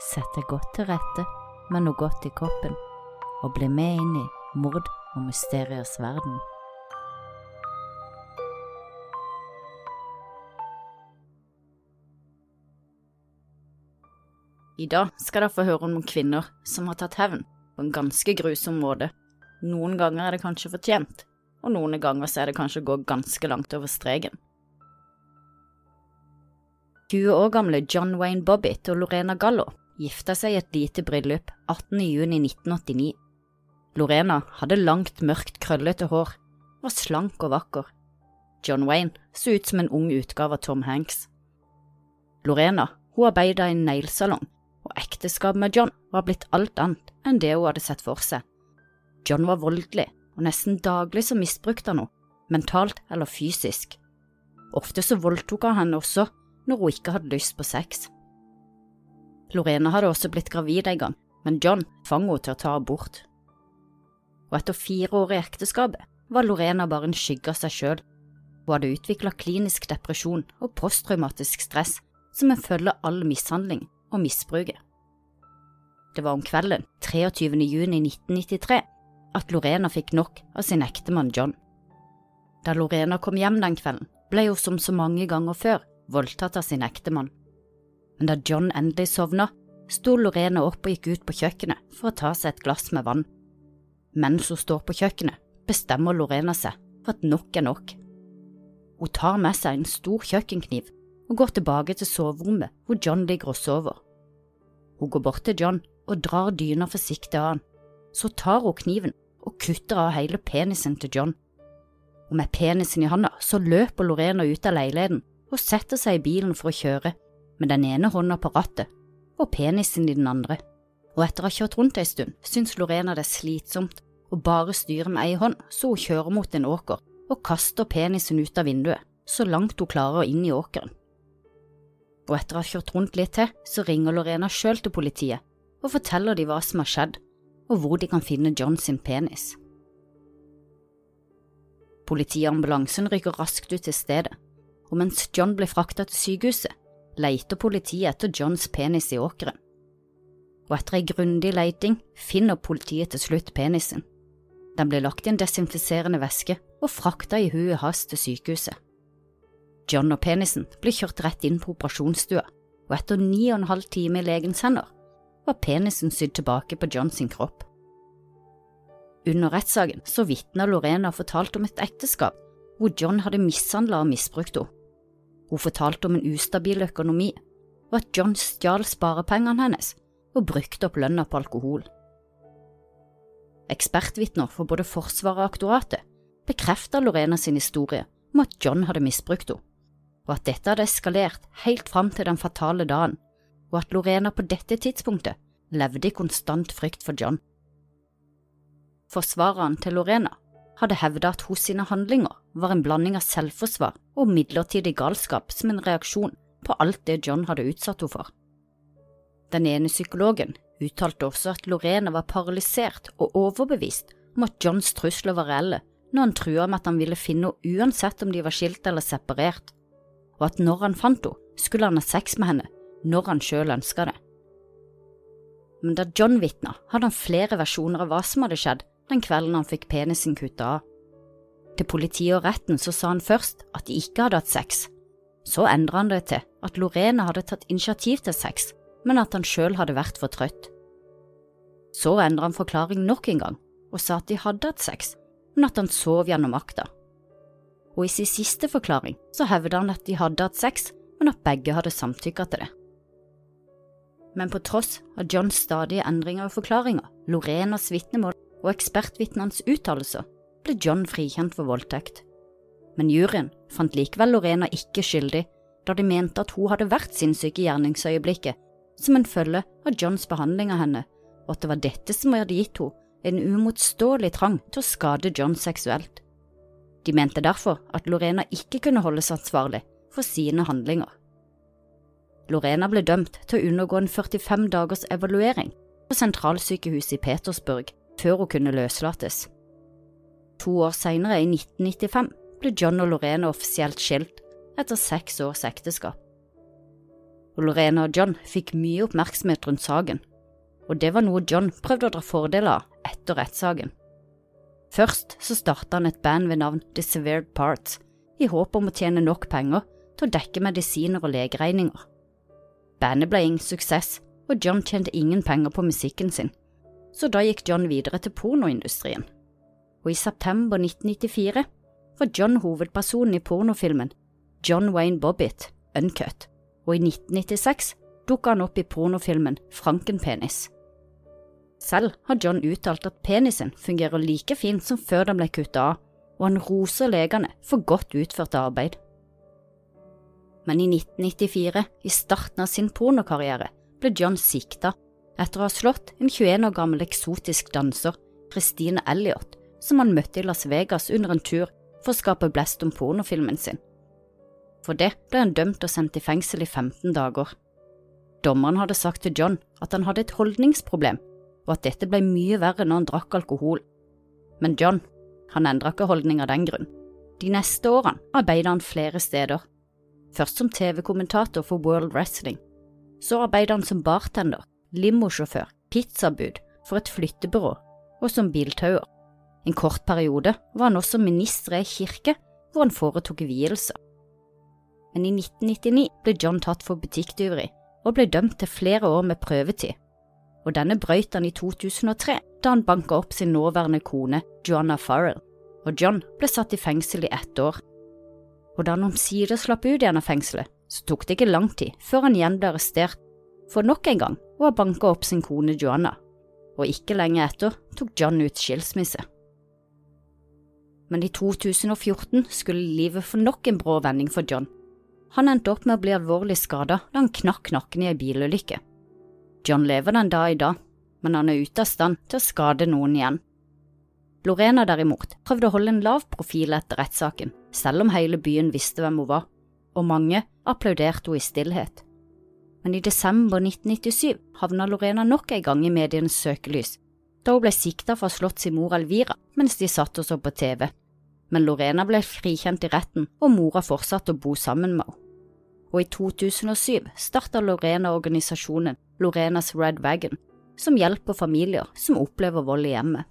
sett deg godt til rette med noe godt i koppen, og bli med inn i mord og mysteriers verden. I dag skal dere få høre om noen kvinner som har tatt hevn på en ganske grusom måte. Noen ganger er det kanskje fortjent, og noen ganger er det kanskje å gå ganske langt over streken. 20 år gamle John Wayne Bobbitt og Lorena Gallo gifta seg i et lite bryllup 18. juni 1989. Lorena hadde langt, mørkt, krøllete hår, var slank og vakker. John Wayne så ut som en ung utgave av Tom Hanks. Lorena hun arbeidet i en neglesalong og ekteskapet med John var blitt alt annet enn det hun hadde sett for seg. John var voldelig, og nesten daglig så misbrukte han henne, mentalt eller fysisk. Ofte så voldtok han henne også når hun ikke hadde lyst på sex. Lorena hadde også blitt gravid en gang, men John tvang henne til å ta abort. Og etter fire år i ekteskapet var Lorena bare en skygge av seg sjøl. Hun hadde utvikla klinisk depresjon og posttraumatisk stress som en følge av all mishandling og misbruket. Det var om kvelden 23. juni 1993 at Lorena fikk nok av sin ektemann John. Da Lorena kom hjem den kvelden, ble hun som så mange ganger før voldtatt av sin ektemann. Men da John endelig sovna, sto Lorena opp og gikk ut på kjøkkenet for å ta seg et glass med vann. Mens hun står på kjøkkenet, bestemmer Lorena seg for at nok er nok. Hun tar med seg en stor kjøkkenkniv og går tilbake til soverommet hvor John ligger og sover. Hun går bort til John og drar dyna forsiktig av han. Så tar hun kniven og kutter av hele penisen til John. Og med penisen i handa så løper Lorena ut av leiligheten og setter seg i bilen for å kjøre, med den ene hånda på rattet og penisen i den andre. Og etter å ha kjørt rundt ei stund syns Lorena det er slitsomt å bare styre med ei hånd, så hun kjører mot en åker og kaster penisen ut av vinduet, så langt hun klarer inn i åkeren og etter å ha kjørt rundt litt til, så ringer Lorena sjøl til politiet og forteller de hva som har skjedd, og hvor de kan finne John sin penis. Politiambulansen rykker raskt ut til stedet, og mens John blir frakta til sykehuset, leter politiet etter Johns penis i åkeren. Og etter ei grundig leiting finner politiet til slutt penisen. Den blir lagt i en desinfiserende væske og frakta i huet hans til sykehuset. John og penisen ble kjørt rett inn på operasjonsstua, og etter ni og en halv time i legens hender var penisen sydd tilbake på John sin kropp. Under rettssaken så vitna Lorena og fortalte om et ekteskap hvor John hadde mishandla og misbrukt henne. Hun fortalte om en ustabil økonomi, og at John stjal sparepengene hennes og brukte opp lønna på alkohol. Ekspertvitner for både Forsvaret og aktoratet bekreftet Lorena sin historie om at John hadde misbrukt henne og at dette hadde eskalert helt fram til den fatale dagen, og at Lorena på dette tidspunktet levde i konstant frykt for John. Forsvareren til Lorena hadde hevdet at hos sine handlinger var en blanding av selvforsvar og midlertidig galskap som en reaksjon på alt det John hadde utsatt henne for. Den ene psykologen uttalte også at Lorena var paralysert og overbevist om at Johns trusler var reelle når han trua med at han ville finne henne uansett om de var skilt eller separert, og at når han fant henne, skulle han ha sex med henne når han selv ønska det. Men da John vitna, hadde han flere versjoner av hva som hadde skjedd den kvelden han fikk penisen kutta av. Til politiet og retten så sa han først at de ikke hadde hatt sex. Så endra han det til at Lorena hadde tatt initiativ til sex, men at han sjøl hadde vært for trøtt. Så endra han forklaring nok en gang og sa at de hadde hatt sex, men at han sov gjennom akta og i sin siste forklaring så hevda han at de hadde hatt sex, men at begge hadde samtykka til det. Men på tross av Johns stadige endringer og forklaringer, Lorenas vitnemål og ekspertvitnenes uttalelser, ble John frikjent for voldtekt. Men juryen fant likevel Lorena ikke skyldig, da de mente at hun hadde vært sinnssyk i gjerningsøyeblikket som en følge av Johns behandling av henne, og at det var dette som hadde gitt henne en umotståelig trang til å skade John seksuelt. De mente derfor at Lorena ikke kunne holdes ansvarlig for sine handlinger. Lorena ble dømt til å undergå en 45 dagers evaluering på sentralsykehuset i Petersburg før hun kunne løslates. To år senere, i 1995, ble John og Lorena offisielt skilt etter seks års ekteskap. og Lorena og John fikk mye oppmerksomhet rundt saken, og det var noe John prøvde å dra fordel av etter rettssaken. Først så starta han et band ved navn The Severed Parts, i håp om å tjene nok penger til å dekke medisiner og legeregninger. Bandet ble ingen suksess, og John tjente ingen penger på musikken sin, så da gikk John videre til pornoindustrien. Og i september 1994 var John hovedpersonen i pornofilmen John Wayne Bobbitt, Uncut, og i 1996 dukka han opp i pornofilmen Frankenpenis. Selv har John uttalt at penisen fungerer like fint som før den ble kuttet av, og han roser legene for godt utført arbeid. Men i 1994, i starten av sin pornokarriere, ble John sikta etter å ha slått en 21 år gammel eksotisk danser, Christine Elliot, som han møtte i Las Vegas under en tur for å skape blest om pornofilmen sin. For det ble han dømt og sendt i fengsel i 15 dager. Dommeren hadde sagt til John at han hadde et holdningsproblem, og at dette ble mye verre når han drakk alkohol. Men John, han endra ikke holdning av den grunn. De neste årene arbeidet han flere steder, først som TV-kommentator for World Wrestling. Så arbeidet han som bartender, limosjåfør, pizzabud for et flyttebyrå og som biltauer. En kort periode var han også minister i kirke hvor han foretok vielse. men i 1999 ble John tatt for butikktyveri og ble dømt til flere år med prøvetid. Og denne brøyt han i 2003 da han banka opp sin nåværende kone Joanna Farrell, og John ble satt i fengsel i ett år. Og da han omsider slapp ut igjen av fengselet, så tok det ikke lang tid før han igjen ble arrestert for nok en gang å ha banka opp sin kone Joanna, og ikke lenge etter tok John ut skilsmisse. Men i 2014 skulle livet få nok en brå vending for John han endte opp med å bli alvorlig skada da han knakk nakken i ei bilulykke. John lever den dag i dag, men han er ute av stand til å skade noen igjen. Lorena derimot prøvde å holde en lav profil etter rettssaken, selv om hele byen visste hvem hun var, og mange applauderte henne i stillhet. Men i desember 1997 havna Lorena nok en gang i medienes søkelys, da hun ble sikta for å ha slått sin mor Elvira mens de satt og så på TV men Lorena ble frikjent i retten, og mora fortsatte å bo sammen med henne. Og i 2007 starta Lorena organisasjonen Lorenas Red Wagon, som hjelper familier som opplever vold i hjemmet.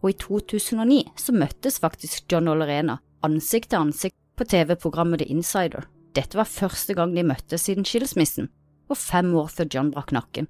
Og i 2009 så møttes faktisk John og Lorena ansikt til ansikt på TV-programmet The Insider. Dette var første gang de møttes siden skilsmissen, og fem år før John brakk nakken.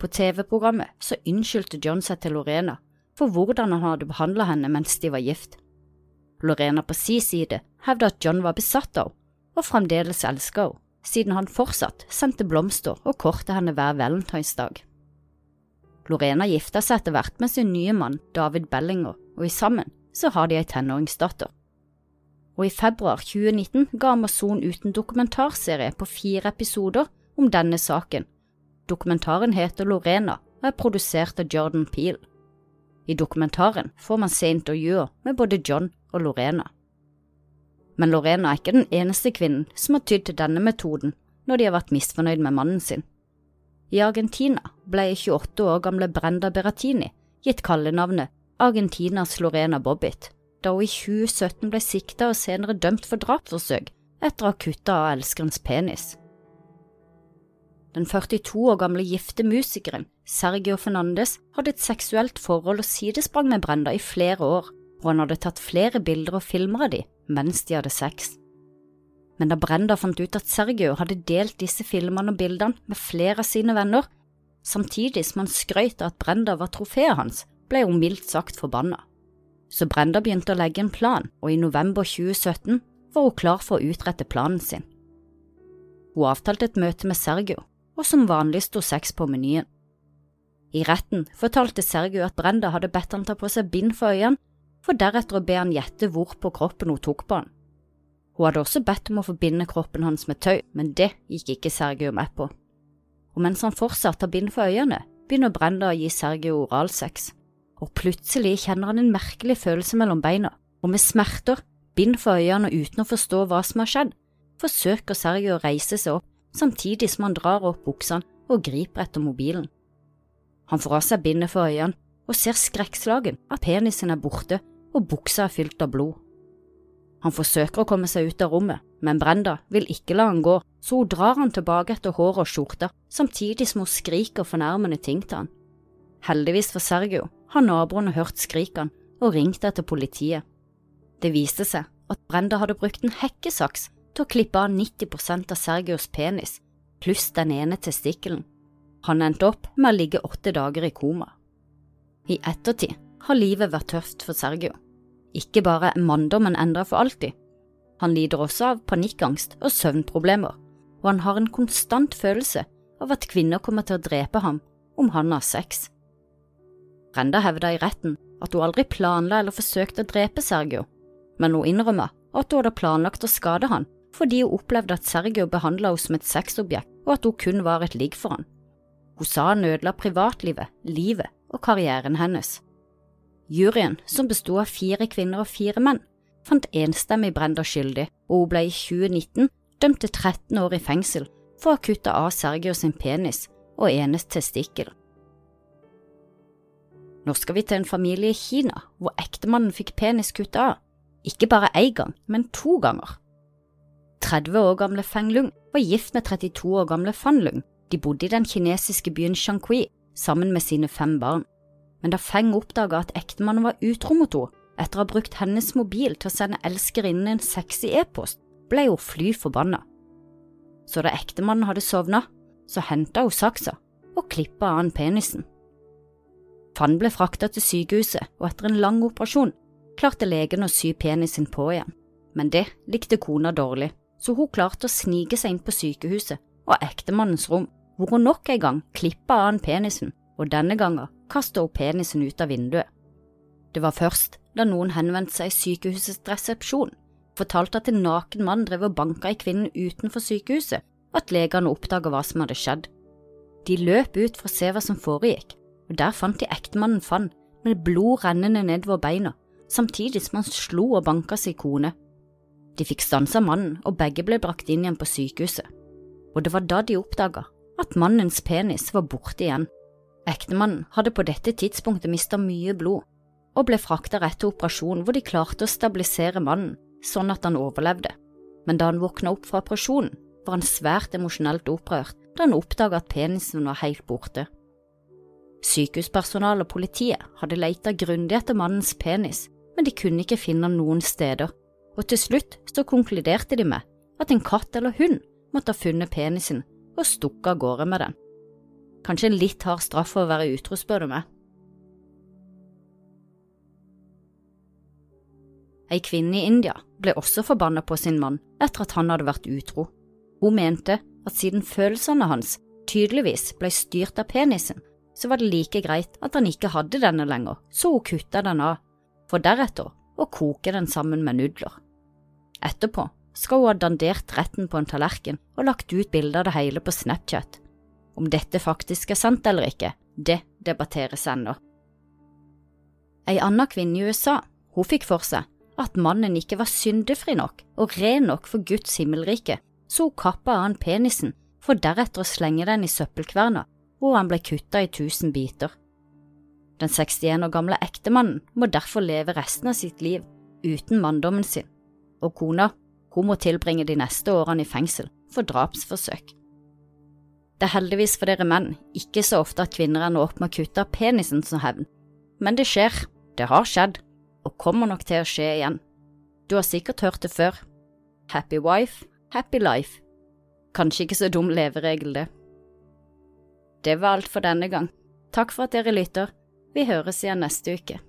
På TV-programmet så unnskyldte John seg til Lorena for hvordan han hadde behandla henne mens de var gift. Lorena på si side hevda at John var besatt av henne, og fremdeles elska henne, siden han fortsatt sendte blomster og kort til henne hver valentinsdag. Lorena gifta seg etter hvert med sin nye mann David Bellinger, og i sammen så har de ei tenåringsdatter. Og i februar 2019 ga Amazon ut en dokumentarserie på fire episoder om denne saken. Dokumentaren heter Lorena og er produsert av Jordan Peel. I dokumentaren får man se intervjuer med både John og Lorena. Men Lorena er ikke den eneste kvinnen som har tydd til denne metoden når de har vært misfornøyd med mannen sin. I Argentina ble 28 år gamle Brenda Beratini gitt kallenavnet Argentinas Lorena Bobbitt, da hun i 2017 ble sikta og senere dømt for drapsforsøk etter å ha kutta av elskerens penis. Den 42 år gamle gifte musikeren Sergio Fernandes hadde et seksuelt forhold og sidesprang med Brenda i flere år, og han hadde tatt flere bilder og filmer av de mens de hadde sex. Men da Brenda fant ut at Sergio hadde delt disse filmene og bildene med flere av sine venner, samtidig som han skrøt av at Brenda var trofeet hans, ble hun mildt sagt forbanna. Så Brenda begynte å legge en plan, og i november 2017 var hun klar for å utrette planen sin. Hun avtalte et møte med Sergio, og som vanlig sto sex på menyen. I retten fortalte Sergio at Brenda hadde bedt han ta på seg bind for øynene, for deretter å be han gjette hvor på kroppen hun tok på han. Hun hadde også bedt om å forbinde kroppen hans med tøy, men det gikk ikke Sergio med på. Og mens han fortsatt har bind for øynene, begynner Brenda å gi Sergio oralsex, og plutselig kjenner han en merkelig følelse mellom beina, og med smerter, bind for øynene og uten å forstå hva som har skjedd, forsøker Sergio å reise seg opp samtidig som han drar opp buksene og griper etter mobilen. Han får av seg bindet for øynene og ser skrekkslagen at penisen er borte og buksa er fylt av blod. Han forsøker å komme seg ut av rommet, men Brenda vil ikke la han gå, så hun drar han tilbake etter håret og skjorta, samtidig som hun skriker fornærmende ting til han. Heldigvis for Sergio har naboene hørt skrikene og ringt etter politiet. Det viste seg at Brenda hadde brukt en hekkesaks til å klippe av 90% av Sergios penis, pluss den ene testikkelen. Han endte opp med å ligge åtte dager i koma. I ettertid har livet vært tøft for Sergio. Ikke bare er manndommen endra for alltid, han lider også av panikkangst og søvnproblemer, og han har en konstant følelse av at kvinner kommer til å drepe ham om han har sex. Brenda hevda i retten at hun aldri planla eller forsøkte å drepe Sergio, men hun innrømma at hun hadde planlagt å skade han fordi hun opplevde at Sergio behandla henne som et sexobjekt, og at hun kun var et ligg for han. Hun sa han ødela privatlivet, livet og karrieren hennes. Juryen, som besto av fire kvinner og fire menn, fant enstemmig Brenda skyldig, og hun ble i 2019 dømt til 13 år i fengsel for å ha kutta av Sergio sin penis og enes testikkel. Nå skal vi til en familie i Kina hvor ektemannen fikk penis kutta av, ikke bare én gang, men to ganger. 30 år gamle Feng Lung var gift med 32 år gamle Fan Lung. De bodde i den kinesiske byen Shankui sammen med sine fem barn men da Feng oppdaga at ektemannen var utro mot henne etter å ha brukt hennes mobil til å sende elskerinnen en sexy e-post, ble hun fly forbanna. Så da ektemannen hadde sovna, så henta hun saksa og klippa av han penisen. Fan ble frakta til sykehuset, og etter en lang operasjon klarte legen å sy penisen på igjen, men det likte kona dårlig, så hun klarte å snike seg inn på sykehuset og ektemannens rom, hvor hun nok en gang klippa av han penisen, og denne gangen kastet hun penisen ut av vinduet. Det var først da noen henvendte seg i sykehusets resepsjon, fortalte at en naken mann drev og banka i kvinnen utenfor sykehuset, at legene oppdaga hva som hadde skjedd. De løp ut for å se hva som foregikk, og der fant de ektemannen Fann med blod rennende nedover beina, samtidig som han slo og banka sin kone. De fikk stansa mannen, og begge ble brakt inn igjen på sykehuset, og det var da de oppdaga at mannens penis var borte igjen. Ektemannen hadde på dette tidspunktet mista mye blod, og ble frakta rett til operasjon hvor de klarte å stabilisere mannen sånn at han overlevde, men da han våkna opp fra operasjonen, var han svært emosjonelt opprørt da han oppdaga at penisen var helt borte. Sykehuspersonalet og politiet hadde leita grundig etter mannens penis, men de kunne ikke finne han noen steder, og til slutt så konkluderte de med at en katt eller hund måtte ha funnet penisen og stukket av gårde med den. Kanskje en litt hard straff for å være utro, spør du meg. Ei kvinne i India ble også forbanna på sin mann etter at han hadde vært utro. Hun mente at siden følelsene hans tydeligvis ble styrt av penisen, så var det like greit at han ikke hadde denne lenger, så hun kutta den av, for deretter å koke den sammen med nudler. Etterpå skal hun ha dandert retten på en tallerken og lagt ut bilde av det hele på Snapchat. Om dette faktisk er sant eller ikke, det debatteres ennå. Ei anna kvinne i USA, hun fikk for seg at mannen ikke var syndefri nok og ren nok for Guds himmelrike, så hun kappa av han penisen for deretter å slenge den i søppelkverna, hvor han ble kutta i tusen biter. Den 61 år gamle ektemannen må derfor leve resten av sitt liv uten manndommen sin, og kona, hun må tilbringe de neste årene i fengsel for drapsforsøk. Det er heldigvis for dere menn ikke så ofte at kvinner ender opp med å kutte av penisen som hevn, men det skjer, det har skjedd, og kommer nok til å skje igjen. Du har sikkert hørt det før. Happy wife, happy life. Kanskje ikke så dum leveregel, det. Det var alt for denne gang. Takk for at dere lytter. Vi høres igjen neste uke.